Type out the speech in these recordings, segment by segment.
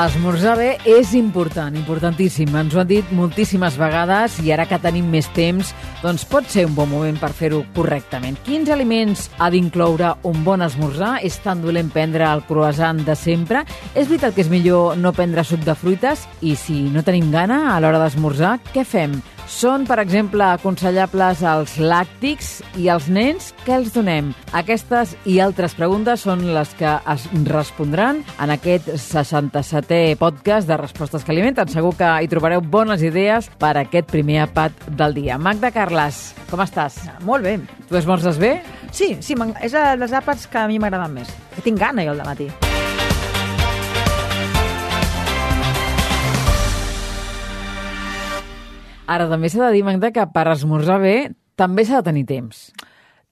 Esmorzar bé és important, importantíssim. Ens ho han dit moltíssimes vegades i ara que tenim més temps, doncs pot ser un bon moment per fer-ho correctament. Quins aliments ha d'incloure un bon esmorzar? És tan dolent prendre el croissant de sempre? És veritat que és millor no prendre suc de fruites? I si no tenim gana a l'hora d'esmorzar, què fem? Són, per exemple, aconsellables els làctics i els nens? Què els donem? Aquestes i altres preguntes són les que es respondran en aquest 67è podcast de Respostes que alimenten. Segur que hi trobareu bones idees per a aquest primer apat del dia. Magda Carles, com estàs? Molt bé. Tu esmorzes bé? Sí, sí, és les àpats que a mi m'agraden més. Que tinc gana jo al matí. Ara també s'ha de dir, Magda, que per esmorzar bé també s'ha de tenir temps.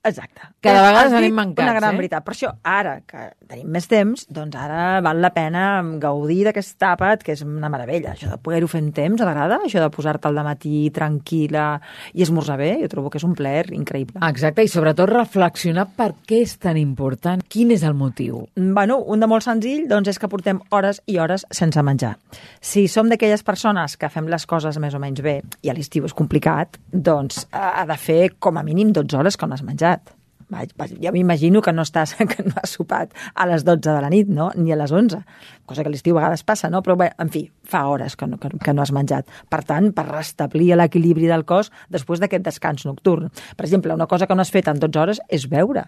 Exacte. Cada vegada anem mancats, Una gran eh? veritat. Per això, ara que tenim més temps, doncs ara val la pena gaudir d'aquest àpat, que és una meravella. Això de poder-ho fer en temps, t'agrada? Això de posar-te al matí tranquil·la i esmorzar bé, jo trobo que és un plaer increïble. Exacte, i sobretot reflexionar per què és tan important, quin és el motiu. Bueno, un de molt senzill doncs, és que portem hores i hores sense menjar. Si som d'aquelles persones que fem les coses més o menys bé, i a l'estiu és complicat, doncs ha de fer com a mínim 12 hores que no has menjat Jo m'imagino que no estàs que no has sopat a les 12 de la nit, no? ni a les 11, cosa que a l'estiu a vegades passa, no? però bé, en fi, fa hores que no, que, que no has menjat. Per tant, per restablir l'equilibri del cos després d'aquest descans nocturn. Per exemple, una cosa que no has fet en 12 hores és beure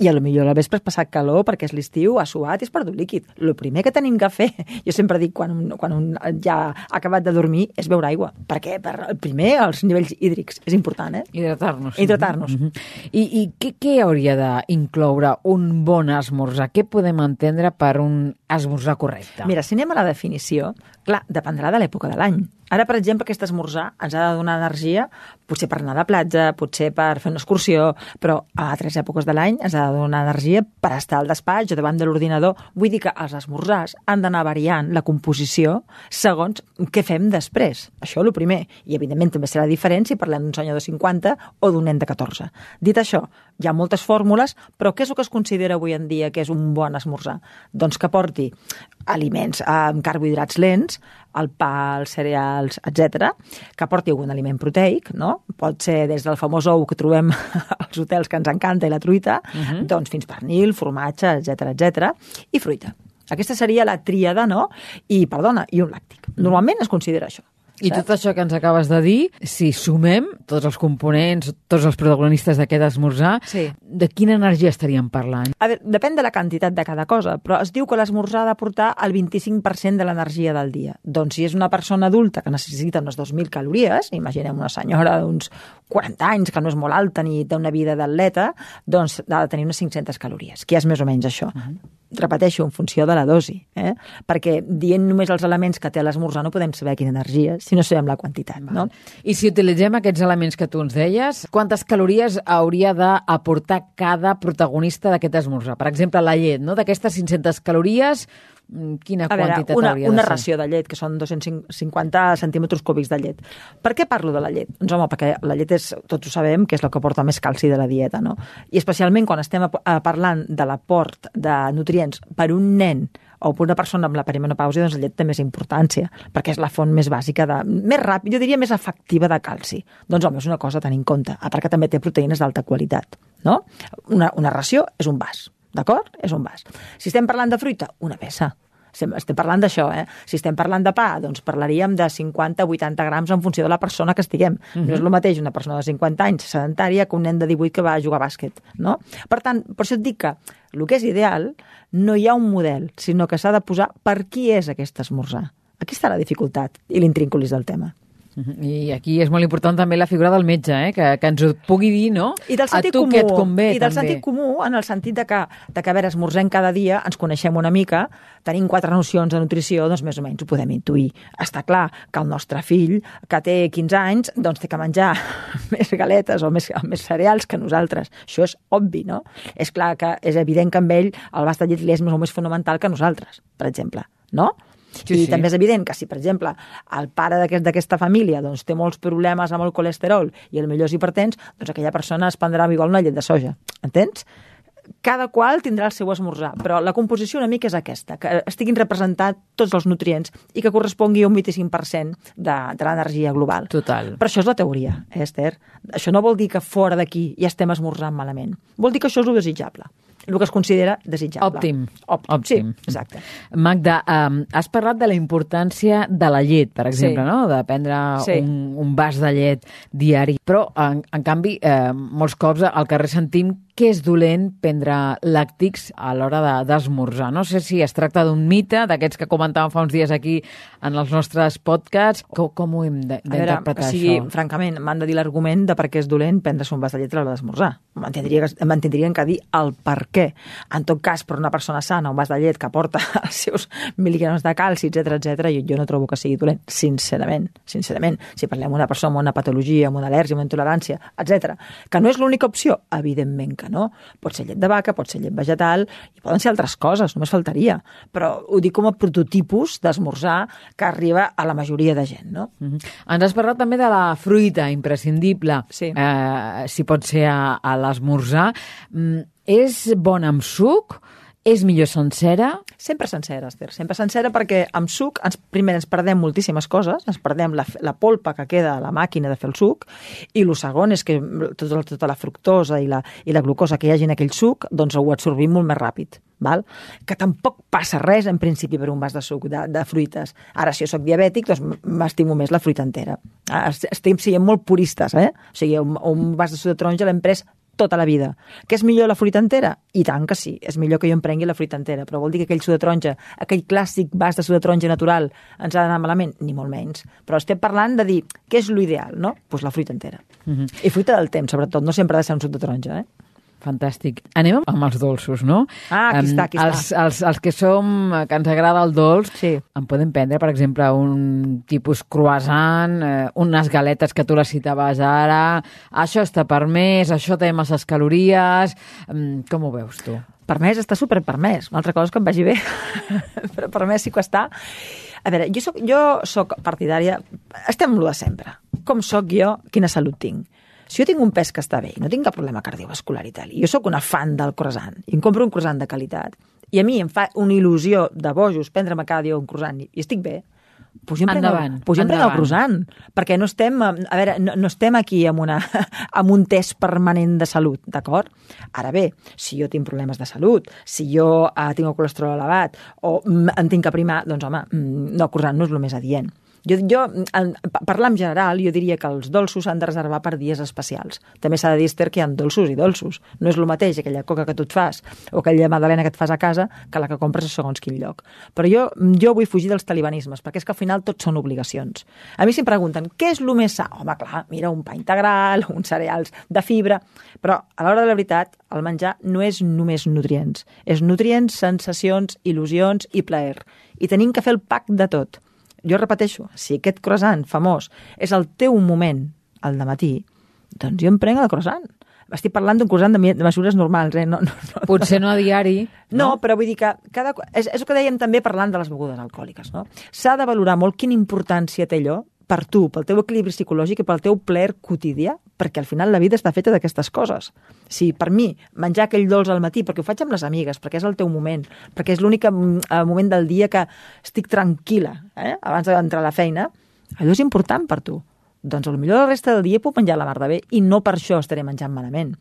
i a lo millor al vespre has passat calor perquè és l'estiu, ha suat i has perdut líquid. El primer que tenim que fer, jo sempre dic quan un, quan un ja ha acabat de dormir, és beure aigua. Perquè per, el primer, els nivells hídrics, és important, eh? Hidratar-nos. Hidratar-nos. Mm -hmm. I, i què, què hauria d'incloure un bon esmorzar? Què podem entendre per un esmorzar correcte? Mira, si anem a la definició, clar, dependrà de l'època de l'any. Ara, per exemple, aquest esmorzar ens ha de donar energia, potser per anar a la platja, potser per fer una excursió, però a altres èpoques de l'any ens ha de donar energia per estar al despatx o davant de l'ordinador. Vull dir que els esmorzars han d'anar variant la composició segons què fem després. Això el primer. I, evidentment, també serà diferent si parlem d'un senyor de 50 o d'un nen de 14. Dit això, hi ha moltes fórmules, però què és el que es considera avui en dia que és un bon esmorzar? Doncs que porti aliments amb carbohidrats lents, el pa, els cereals, etc, que porti algun aliment proteic, no? Pot ser des del famós ou que trobem als hotels que ens encanta i la truita, uh -huh. doncs fins pernil, formatge, etc etc i fruita. Aquesta seria la tríada, no? I, perdona, i un làctic. Normalment es considera això. I tot això que ens acabes de dir, si sumem tots els components, tots els protagonistes d'aquest esmorzar, sí. de quina energia estaríem parlant? A veure, depèn de la quantitat de cada cosa, però es diu que l'esmorzar ha de portar el 25% de l'energia del dia. Doncs si és una persona adulta que necessita unes 2.000 calories, imaginem una senyora d'uns 40 anys, que no és molt alta ni té una vida d'atleta, doncs ha de tenir unes 500 calories, que és més o menys això. Uh -huh repeteixo, en funció de la dosi, eh? perquè dient només els elements que té l'esmorzar no podem saber quina energia, si no sabem la quantitat. No? I si utilitzem aquests elements que tu ens deies, quantes calories hauria d'aportar cada protagonista d'aquest esmorzar? Per exemple, la llet, no? d'aquestes 500 calories, Mm, quina a veure, quantitat una, hauria una de ser? ració de llet, que són 250 centímetres cúbics de llet. Per què parlo de la llet? Doncs home, perquè la llet és, tots ho sabem, que és el que porta més calci de la dieta, no? I especialment quan estem parlant de l'aport de nutrients per un nen o una persona amb la perimenopàusia, doncs la llet té més importància, perquè és la font més bàsica, de, més ràpid, jo diria més efectiva de calci. Doncs home, és una cosa a tenir en compte, a part que també té proteïnes d'alta qualitat, no? Una, una ració és un vas, d'acord? És un vas. Si estem parlant de fruita, una peça. Estem, parlant d'això, eh? Si estem parlant de pa, doncs parlaríem de 50-80 grams en funció de la persona que estiguem. Uh -huh. No és el mateix una persona de 50 anys sedentària que un nen de 18 que va a jugar a bàsquet, no? Per tant, per això et dic que el que és ideal no hi ha un model, sinó que s'ha de posar per qui és aquest esmorzar. Aquí està la dificultat i l'intrínculis del tema. I aquí és molt important també la figura del metge, eh? que, que ens ho pugui dir, no? I del sentit a tu comú, que et convé, I del també. sentit comú en el sentit de que, de que, a veure, esmorzem cada dia, ens coneixem una mica, tenim quatre nocions de nutrició, doncs més o menys ho podem intuir. Està clar que el nostre fill, que té 15 anys, doncs té que menjar més galetes o més, més cereals que nosaltres. Això és obvi, no? És clar que és evident que amb ell el bast de llet li és molt més fonamental que nosaltres, per exemple, no? Sí, I sí. també és evident que si, per exemple, el pare d'aquest- d'aquesta família doncs, té molts problemes amb el colesterol i el millor és hipertens, doncs aquella persona es prendrà igual una llet de soja. Entens? Cada qual tindrà el seu esmorzar, però la composició una mica és aquesta, que estiguin representats tots els nutrients i que correspongui a un 25% de, de l'energia global. Total. Però això és la teoria, eh, Esther. Això no vol dir que fora d'aquí ja estem esmorzant malament. Vol dir que això és el desitjable, el que es considera desitjable. Òptim. Òptim, Òptim. sí, exacte. Magda, um, has parlat de la importància de la llet, per exemple, Sí. no? de prendre Sí. un, un vas de llet diari. Però, en, en canvi, eh, molts cops al carrer sentim que és dolent prendre làctics a l'hora de- d'esmorzar. No sé si es tracta d'un mite, d'aquests que comentàvem fa uns dies aquí en els nostres podcasts. Com, com ho hem de- d'interpretar, o sigui, això? francament, m'han de dir l'argument de per què és dolent prendre-se un vas de llet a l'hora d'esmorzar. M'entendrien que dir el per què. En tot cas, per una persona sana, un vas de llet que porta els seus mil·ligrams de calci, etc etc, jo, jo no trobo que sigui dolent, sincerament. Sincerament, si parlem d'una persona amb una patologia, amb una al·lèrgia, amb una intolerància, etc, que no és l'única opció, evidentment que no. Pot ser llet de vaca, pot ser llet vegetal, i poden ser altres coses, només faltaria. Però ho dic com a prototipus d'esmorzar que arriba a la majoria de gent, no? Mhm. Ens has parlat també de la fruita imprescindible, Sí. eh, si pot ser a, a l'esmorzar. Mm, és bona amb suc? És millor sencera? Sempre sencera, Esther, sempre sencera perquè amb suc ens, primer ens perdem moltíssimes coses, ens perdem la, la polpa que queda a la màquina de fer el suc i el segon és que tota, tota la fructosa i la, i la glucosa que hi hagi en aquell suc doncs ho absorbim molt més ràpid. Val? Que tampoc passa res, en principi, per un vas de suc de, de fruites. Ara, si jo sóc diabètic, doncs m'estimo més la fruita entera. Ah, est- Estem sent molt puristes, eh? O sigui, un, un vas de suc de taronja l'hem pres tota la vida. Que és millor la fruita entera? I tant que sí, és millor que jo em prengui la fruita entera, però vol dir que aquell suc de taronja, aquell clàssic vas de suc de taronja natural, ens ha d'anar malament? Ni molt menys. Però estem parlant de dir què és l'ideal, no? Doncs pues la fruita entera. Mhm. I fruita del temps, sobretot, no sempre ha de ser un suc de taronja, eh? Fantàstic. Anem amb els dolços, no? Ah, aquí Em, està, aquí els, Els, els que som, eh, que ens agrada el dolç, Sí. en podem prendre, per exemple, un tipus croissant, eh, unes galetes que tu les citaves ara, això està permès, això té masses calories... Mm, Com ho veus tu? Permès, està super permès. Una altra cosa que em vagi bé, però permès sí que està. A veure, jo soc, jo soc partidària... Estem lo de sempre. Com sóc jo, quina salut tinc. Si jo tinc un pes que està bé i no tinc cap problema cardiovascular i tal, i jo sóc una fan del croissant, i em compro un croissant de qualitat, i a mi em fa una il·lusió de bojos prendre'm cada dia un croissant i, estic bé, pues jo em Endavant, el, pues jo em el endavant. croissant, perquè no estem, a veure, no, no estem aquí amb, una, amb un test permanent de salut, d'acord? Ara bé, si jo tinc problemes de salut, si jo eh, tinc el colesterol elevat o mm, em tinc que primar, doncs home, mm, no, el croissant no és el més adient. Jo, jo en, pa- parlar en general, jo diria que els dolços s'han de reservar per dies especials. També s'ha de dir, Esther, que hi ha dolços i dolços. No és el mateix aquella coca que tu et fas o aquella magdalena que et fas a casa que la que compres a segons quin lloc. Però jo, jo vull fugir dels talibanismes, perquè és que al final tots són obligacions. A mi si em pregunten, què és el més sa? Home, clar, mira, un pa integral, uns cereals de fibra... Però a l'hora de la veritat, el menjar no és només nutrients. És nutrients, sensacions, il·lusions i plaer. I tenim que fer el pack de tot jo repeteixo, si aquest croissant famós és el teu moment al matí, doncs jo em prenc el croissant. Estic parlant d'un croissant de, de mesures normals, eh? No, no, no, Potser no a diari, no, però vull dir que cada, és, és el que dèiem també parlant de les begudes alcohòliques. No? S'ha de valorar molt quina importància té allò per tu, pel teu equilibri psicològic i pel teu plaer quotidià, perquè al final la vida està feta d'aquestes coses. Si per mi menjar aquell dolç al matí, perquè ho faig amb les amigues, perquè és el teu moment, perquè és l'únic mm, eh, moment del dia que estic tranquil·la, eh? abans d'entrar a la feina, allò és important per tu. Doncs potser la resta del dia puc menjar la mar de bé i no per això estaré menjant malament.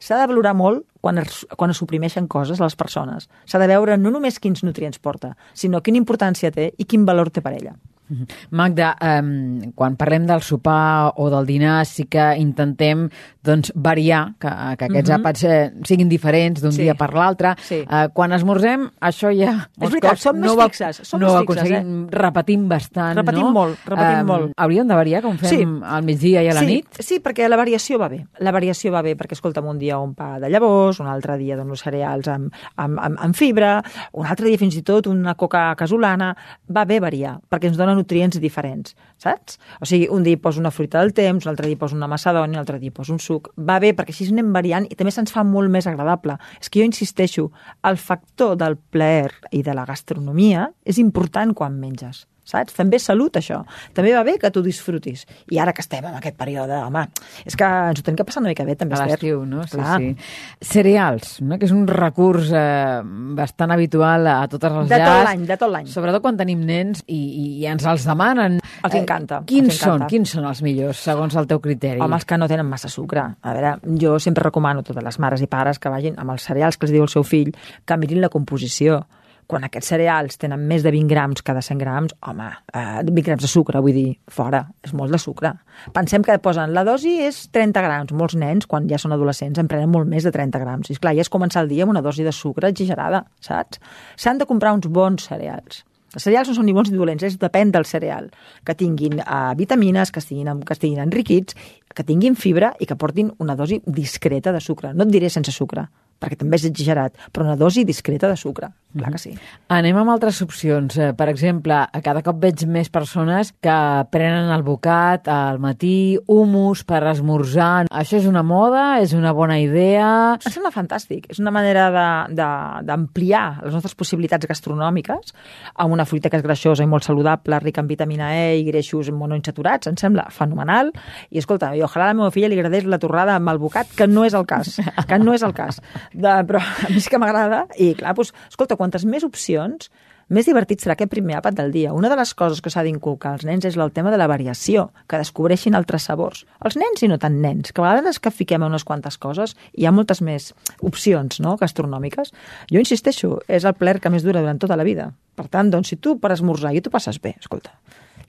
S'ha de valorar molt quan es, quan es suprimeixen coses a les persones. S'ha de veure no només quins nutrients porta, sinó quina importància té i quin valor té per ella. Magda, um, quan parlem del sopar o del dinar sí que intentem doncs, variar, que, que aquests Mhm. àpats eh, siguin diferents d'un Sí. dia per l'altre. Sí. Uh, quan esmorzem, això ja... molts veritat, cops som més no va- fixes, som no més fixes, aconseguim, repetim bastant, Repetim no? molt, repetim Em, molt. Hauríem de variar, com fem Sí. al migdia i a la sí, nit? Sí, perquè la variació va bé. La variació va bé perquè, escolta'm, un dia un pa de llavors, un altre dia dono cereals amb, amb, amb, amb fibra, un altre dia fins i tot una coca casolana. Va bé variar, perquè ens dona nutrients diferents, saps? O sigui, un dia hi poso una fruita del temps, un altre dia hi poso una macedònia, un altre dia hi poso un suc. Va bé, perquè així anem variant i també se'ns fa molt més agradable. És que jo insisteixo, el factor del plaer i de la gastronomia és important quan menges saps? També és salut, això. També va bé que tu disfrutis. I ara que estem en aquest període, home, és que ens ho tenim que passar una mica bé, també, A l'estiu, no? Sí, Clar. sí. Cereals, no? que és un recurs eh, bastant habitual a totes les De tot llars. l'any, de tot l'any. Sobretot quan tenim nens i, i, i ens els demanen. Els encanta, Quins els encanta. són, quins són els millors, segons el teu criteri? Home, els que no tenen massa sucre. A veure, jo sempre recomano a totes les mares i pares que vagin amb els cereals que els diu el seu fill, que mirin la composició. Quan aquests cereals tenen més de 20 grams cada 100 grams, home, eh, 20 grams de sucre, vull dir, fora, és molt de sucre. Pensem que posen la dosi és 30 grams. Molts nens, quan ja són adolescents, en prenen molt més de 30 grams. I, esclar, ja és començar el dia amb una dosi de sucre exagerada, saps? S'han de comprar uns bons cereals. Els cereals no són ni bons ni dolents, és depèn del cereal. Que tinguin uh, vitamines, que estiguin, que estiguin enriquits, que tinguin fibra i que portin una dosi discreta de sucre. No et diré sense sucre, perquè també és exagerat, però una dosi discreta de sucre, clar que sí. Anem amb altres opcions. Eh, Per exemple, a cada cop veig més persones que prenen el bocat al matí, humus per esmorzar. Això és una moda? És una bona idea? Em sembla fantàstic. És una manera de- de- d'ampliar les nostres possibilitats gastronòmiques amb una fruita que és greixosa i molt saludable, rica en vitamina E i greixos monoinsaturats. Em sembla fenomenal. I escolta, i ojalà a la meva filla li agradés la torrada amb el bocat, que no és el cas. Que no és el cas. De, però a mi sí que m'agrada. I clar, doncs, escolta, quantes més opcions, més divertit serà aquest primer àpat del dia. Una de les coses que s'ha d'inculcar als nens és el tema de la variació, que descobreixin altres sabors. Els nens i no tan nens, que a vegades que fiquem a unes quantes coses hi ha moltes més opcions no? gastronòmiques. Jo insisteixo, és el plaer que més dura durant tota la vida. Per tant, doncs, si tu per esmorzar i tu passes bé, escolta,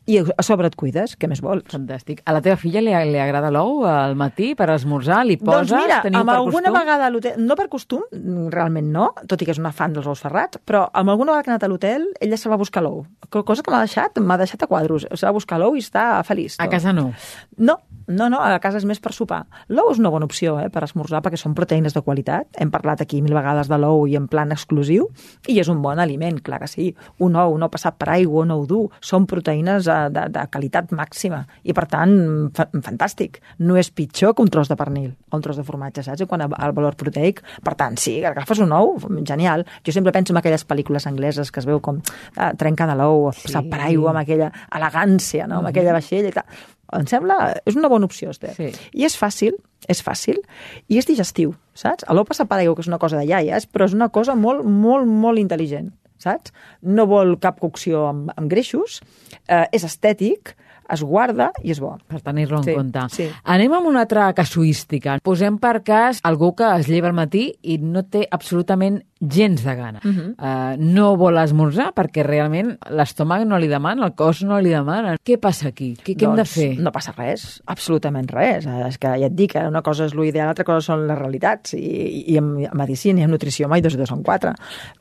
i a sobre et cuides, què més vols? Fantàstic. A la teva filla li, li agrada l'ou al matí per esmorzar? Li poses? doncs mira, Teniu amb per alguna costum? vegada a l'hotel, no per costum, realment no, tot i que és una fan dels ous ferrats, però amb alguna vegada que ha anat a l'hotel, ella se va buscar l'ou. Co- Cosa que m'ha deixat, m'ha deixat a quadros. Se va buscar l'ou i està feliç. A casa no. No, no, no, a casa és més per sopar. L'ou és una bona opció eh, per esmorzar perquè són proteïnes de qualitat. Hem parlat aquí mil vegades de l'ou i en plan exclusiu i és un bon aliment, clar que sí. Un ou no passat per aigua, un ou dur, són proteïnes eh, de, de qualitat màxima i per tant, fa, fantàstic. No és pitjor que un tros de pernil o un tros de formatge, saps? Quan al valor proteic, per tant, sí, agafes un ou, genial. Jo sempre penso en aquelles pel·lícules angleses que es veu com eh, trenca de l'ou, sí. passat per aigua, amb aquella elegància, no? amb aquella vaixella i tal em sembla... És una bona opció, Esther. Sí. I és fàcil, és fàcil, i és digestiu, saps? Passat per aigua, que és una cosa de iaies, però és una cosa molt, molt, molt intel·ligent, saps? No vol cap cocció amb, amb greixos, eh, és estètic, es guarda i és bo. Per tenir-lo en Sí, compte. sí. Anem amb una altra casuística. Posem per cas algú que es lleva al matí i no té absolutament gens de gana. Uh -huh. uh, no vol esmorzar perquè realment l'estómac no li demana, el cos no li demana. Què passa aquí? Què, què hem de Doncs fer? No passa res, absolutament res. Eh, És que ja et dic, una cosa és l'ideal, l'altra cosa són les realitats. I, i en medicina i en nutrició mai dos i dos són quatre.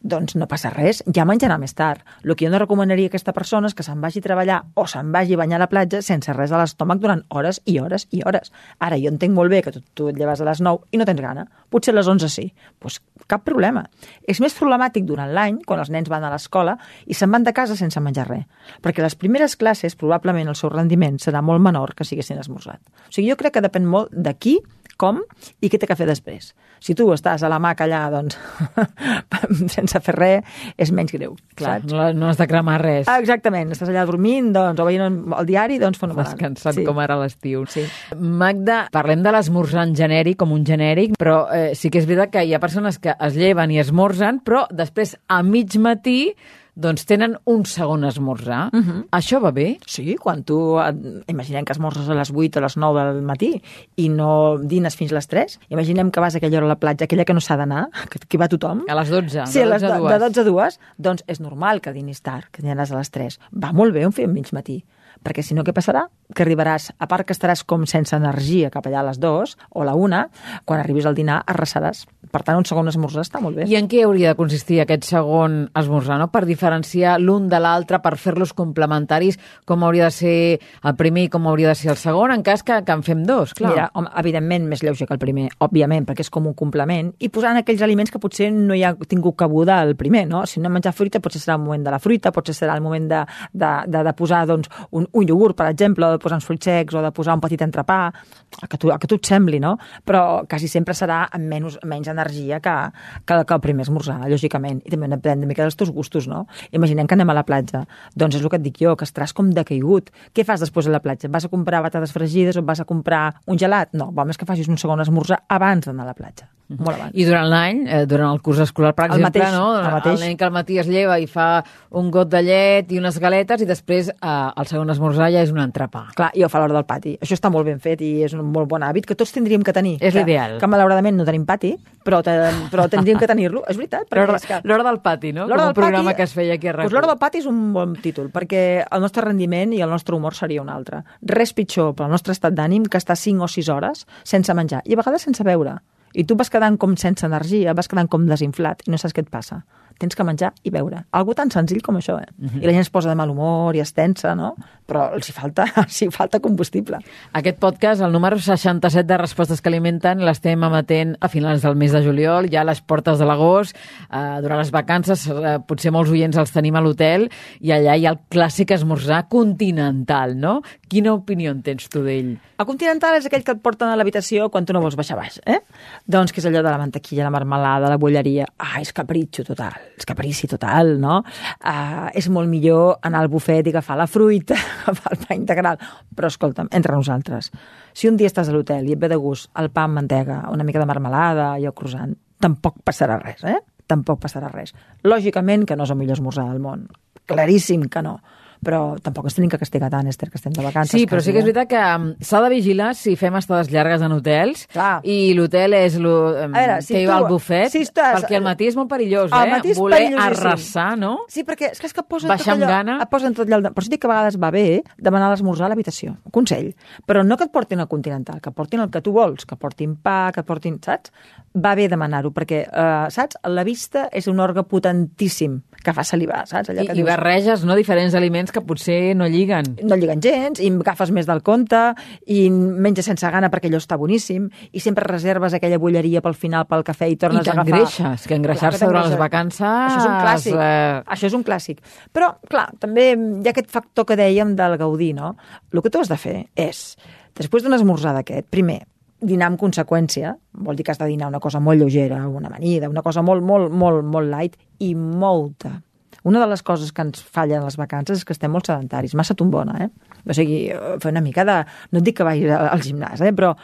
Doncs no passa res, ja menjarà més tard. El que jo no recomanaria a aquesta persona és que se'n vagi a treballar o se'n vagi a banyar a la platja sense res a l'estómac durant hores i hores i hores. Ara, jo entenc molt bé que tu, tu et lleves a les 9 i no tens gana. Potser a les 11 sí. Doncs pues cap problema. És més problemàtic durant l'any, quan els nens van a l'escola i se'n van de casa sense menjar res. Perquè les primeres classes, probablement, el seu rendiment serà molt menor que si haguessin esmorzat. O sigui, jo crec que depèn molt de qui, com i què té que fer després. Si tu estàs a la maca allà, doncs, sense fer res, és menys greu, Clar, saps? no, no has de cremar res. Ah, exactament, estàs allà dormint, doncs, o veient el diari, doncs fenomenal. descansant sí. com ara l'estiu. Sí. Magda, parlem de l'esmorzar en genèric com un genèric, però eh, sí que és veritat que hi ha persones que es lleven i esmorzen, però després a mig matí doncs tenen un segon esmorzar. Uh Mhm. -huh. Això va bé? Sí, quan tu, imaginem que esmorzes a les 8 o a les 9 del matí i no dines fins les 3, imaginem que vas a aquella hora a la platja, aquella que no s'ha d'anar, que, que va tothom. A les 12, Sí, de a les 12 a do- 2. de 12 a 2, doncs és normal que dinis tard, que dinaràs a les 3. Va molt bé un fer mig matí, perquè si no què passarà? Que arribaràs, a part que estaràs com sense energia cap allà a les 2 o a la 1, quan arribis al dinar arrasaràs. Per tant, un segon esmorzar està molt bé. I en què hauria de consistir aquest segon esmorzar, no? Per diferenciar l'un de l'altre, per fer-los complementaris, com hauria de ser el primer i com hauria de ser el segon, en cas que, que en fem dos, clar. Mira, home, evidentment més lleuger que el primer, òbviament, perquè és com un complement, i posant aquells aliments que potser no hi ha tingut cabuda al primer, no? Si no hem menjat fruita, potser serà el moment de la fruita, potser serà el moment de, de, de, de posar doncs, un, un iogurt, per exemple, de posar uns fruits secs, o de posar un petit entrepà, el que tu, el que tu et sembli, no? Però quasi sempre serà amb menys, menys energia que, que, que el primer esmorzar, lògicament. I també depèn una mica dels teus gustos, no? Imaginem que anem a la platja. Doncs és el que et dic jo, que estaràs com decaigut. Què fas després a la platja? Vas a comprar batates fregides o vas a comprar un gelat? No, val més que facis un segon esmorzar abans d'anar a la platja. Molt abans. I durant l'any, eh, durant el curs escolar, per El exemple, mateix, no? el mateix. nen que al matí es lleva i fa un got de llet i unes galetes i després eh, el segon esmorzar ja és un entrepà. Clar, i ho fa a l'hora del pati. Això està molt ben fet i és un molt bon hàbit que tots tindríem que tenir. És que, l'ideal. Que malauradament no tenim pati, però, te, però tindríem que tenir-lo. És veritat. L'hora que... del pati, no? Com L'hora un del programa pati- que es feia aquí a Doncs RAC1. l'hora del pati és un bon títol, perquè el nostre rendiment i el nostre humor seria un altre. Res pitjor pel nostre estat d'ànim que estar 5 o 6 hores sense menjar, i a vegades sense beure. I tu vas quedant com sense energia, vas quedant com desinflat, i no saps què et passa. Tens que menjar i beure. Algo tan senzill com això, eh? Mhm. I la gent es posa de mal humor i es tensa, no? Però els hi falta, els hi falta combustible. Aquest podcast, el número 67 de Respostes que alimenten, l'estem emetent a finals del mes de juliol, ja a les portes de l'agost, eh, durant les vacances, eh, potser molts oients els tenim a l'hotel, i allà hi ha el clàssic esmorzar continental, no? Quina opinió en tens tu d'ell? El continental és aquell que et porten a l'habitació quan tu no vols baixar baix, eh? Doncs que és allò de la mantequilla, la marmelada, la bolleria. Ah, és capritxo total, és caprici total, no? Ah, és molt millor anar al bufet i agafar la fruita, agafar el pa integral. Però escolta'm, entre nosaltres, si un dia estàs a l'hotel i et ve de gust el pa amb mantega, una mica de marmelada i el croissant, tampoc passarà res, eh? Tampoc passarà res. Lògicament que no és el millor esmorzar del món. Claríssim que no però tampoc ens tenim que castigar tant, Esther, que estem de vacances. Sí, però sí que és veritat que um, s'ha de vigilar si fem estades llargues en hotels Clar. i l'hotel és lo, um, A veure, si que hi va al bufet, si estàs- perquè al matí és molt perillós, eh? matí és Voler arrasar, no? Sí, perquè és que, és que et posen Baixar tot allò, gana. et posen tot allò. Per això dic que a vegades va bé demanar l'esmorzar a l'habitació. Consell. Però no que et portin al continental, que portin el que tu vols, que portin pa, que portin... Saps? Va bé demanar-ho, perquè, eh, saps? La vista és un òrgan potentíssim que fa salivar, saps? Allò I, que I barreges no, diferents aliments que potser no lliguen. no lliguen gens, i agafes més del compte, i menges sense gana perquè allò està boníssim, i sempre reserves aquella bolleria pel final pel cafè i I tornes a agafar... t'engreixes, que engreixar-se durant les vacances... Això és un clàssic. Eh... Això és un clàssic. Però, clar, també hi ha aquest factor que dèiem del gaudir, no? El que tu has de fer és, després d'un esmorzar d'aquest, primer, dinar amb conseqüència, vol dir que has de dinar una cosa molt lleugera, una amanida, una cosa molt, molt, molt, molt light, i molta. Una de les coses que ens fallen les vacances és que estem molt sedentaris, massa tombona, eh? O sigui, fer una mica de... No et dic que vagis al al gimnàs, eh? Però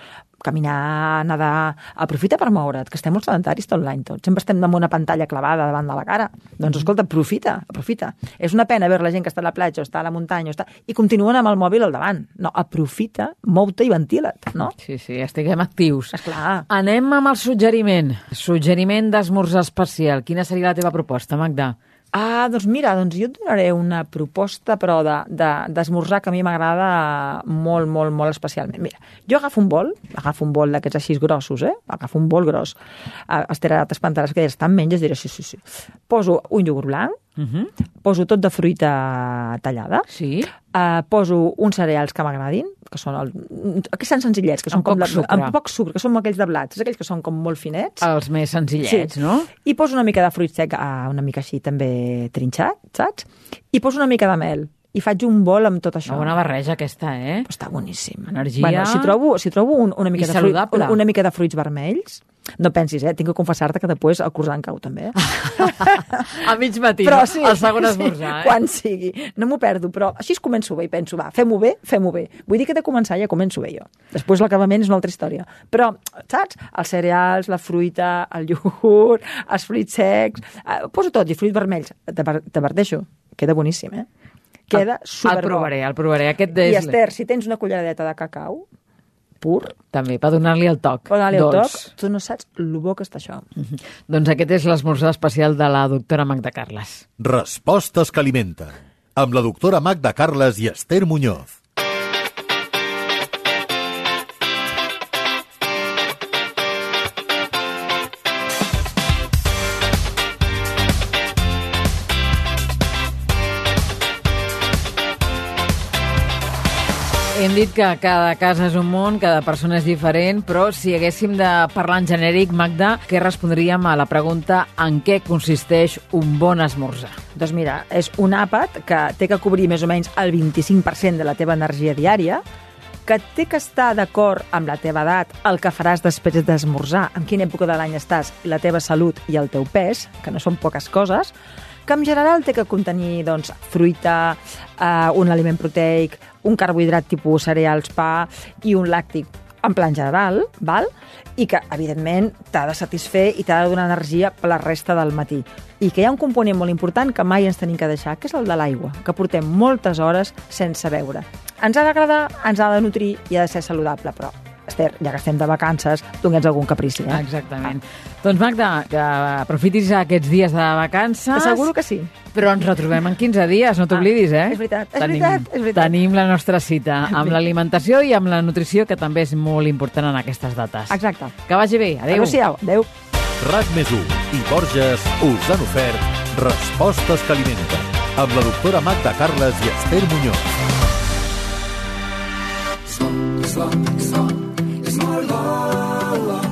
caminar, nedar, aprofita per moure't, que estem molt sedentaris tot l'any tot. Sempre estem amb una pantalla clavada davant de la cara. Doncs escolta, aprofita, aprofita. És una pena veure la gent que està a la platja o està a la muntanya o està... i continuen amb el mòbil al davant. No, aprofita, mou-te i ventila't, no? Sí, sí, estiguem actius. Esclar. Anem amb el suggeriment. Suggeriment d'esmorzar especial. Quina seria la teva proposta, Magda? Ah, doncs mira, doncs jo et donaré una proposta, però de- de- d'esmorzar que a mi m'agrada molt, molt, molt especialment. Mira, jo agafo un bol, agafo un bol d'aquests així grossos, eh? Agafo un bol gros. Esther, ara t'espantaràs que diràs, tant menges? Diré, sí, sí, sí. Poso un iogurt blanc, Uh -huh. poso tot de fruita tallada, Sí? uh, poso uns cereals que m'agradin, que són el, aquells tan senzillets, que són Amb com poc sucre. amb poc sucre, que són aquells de blat, aquells que són com molt finets. Els més senzillets, no? I poso una mica de fruit sec, ah, una mica així també trinxat, saps? I poso una mica de mel. I faig un bol amb tot això. Una bona barreja aquesta, eh? Però està boníssim. Energia. Bueno, si trobo, si trobo un, una, mica I de fruit, una, una mica de fruits vermells, no pensis, eh? Tinc que confessar-te que després el croissant cau també. A mig matí, però sí, el segon sí, esmorzar, eh? quan sigui. No m'ho perdo, però així es començo bé i penso, va, fem-ho bé, fem-ho bé. Vull dir que de començar ja començo bé jo. Després l'acabament és una altra història. Però, saps? Els cereals, la fruita, el iogurt, els fruits secs... Eh, poso tot, i fruits vermells. T'averteixo, queda boníssim, eh? Queda El superbo. provaré, el provaré. Aquest I és... Esther, si tens una culleradeta de cacau pur, També, per donar-li el toc. per anar-li el dolç. toc, tu no saps el bo que està això. Doncs aquest és l'esmorzar especial de la doctora Magda Carles. Respostes que alimenten. Amb la doctora Magda Carles i Esther Muñoz. Hem dit que cada casa és un món, cada persona és diferent, però si haguéssim de parlar en genèric, Magda, què respondríem a la pregunta en què consisteix un bon esmorzar? Doncs mira, és un àpat que té que cobrir més o menys el 25% de la teva energia diària, que té que estar d'acord amb la teva edat, el que faràs després d'esmorzar, en quina època de l'any estàs, la teva salut i el teu pes, que no són poques coses, que en general té que contenir doncs, fruita, eh, un aliment proteic, un carbohidrat tipus cereals, pa i un làctic en plan general, val? i que, evidentment, t'ha de satisfer i t'ha de donar energia per la resta del matí. I que hi ha un component molt important que mai ens tenim que deixar, que és el de l'aigua, que portem moltes hores sense beure. Ens ha d'agradar, ens ha de nutrir i ha de ser saludable, però, Esther, ja que estem de vacances, done'ns algun caprici, eh? Exactament. Doncs Magda, que aprofitis aquests dies de vacances. T'asseguro que sí. Però ens retrobem en 15 dies, no t'oblidis, eh? és veritat, és tenim, veritat, és veritat. Tenim la nostra cita amb l'alimentació i amb la nutrició, que també és molt important en aquestes dates. Exacte. Que vagi bé. Adéu. Adéu-siau. Adéu. RAC més 1 i Borges us han ofert Respostes que alimenten amb la doctora Magda Carles i Esther Muñoz.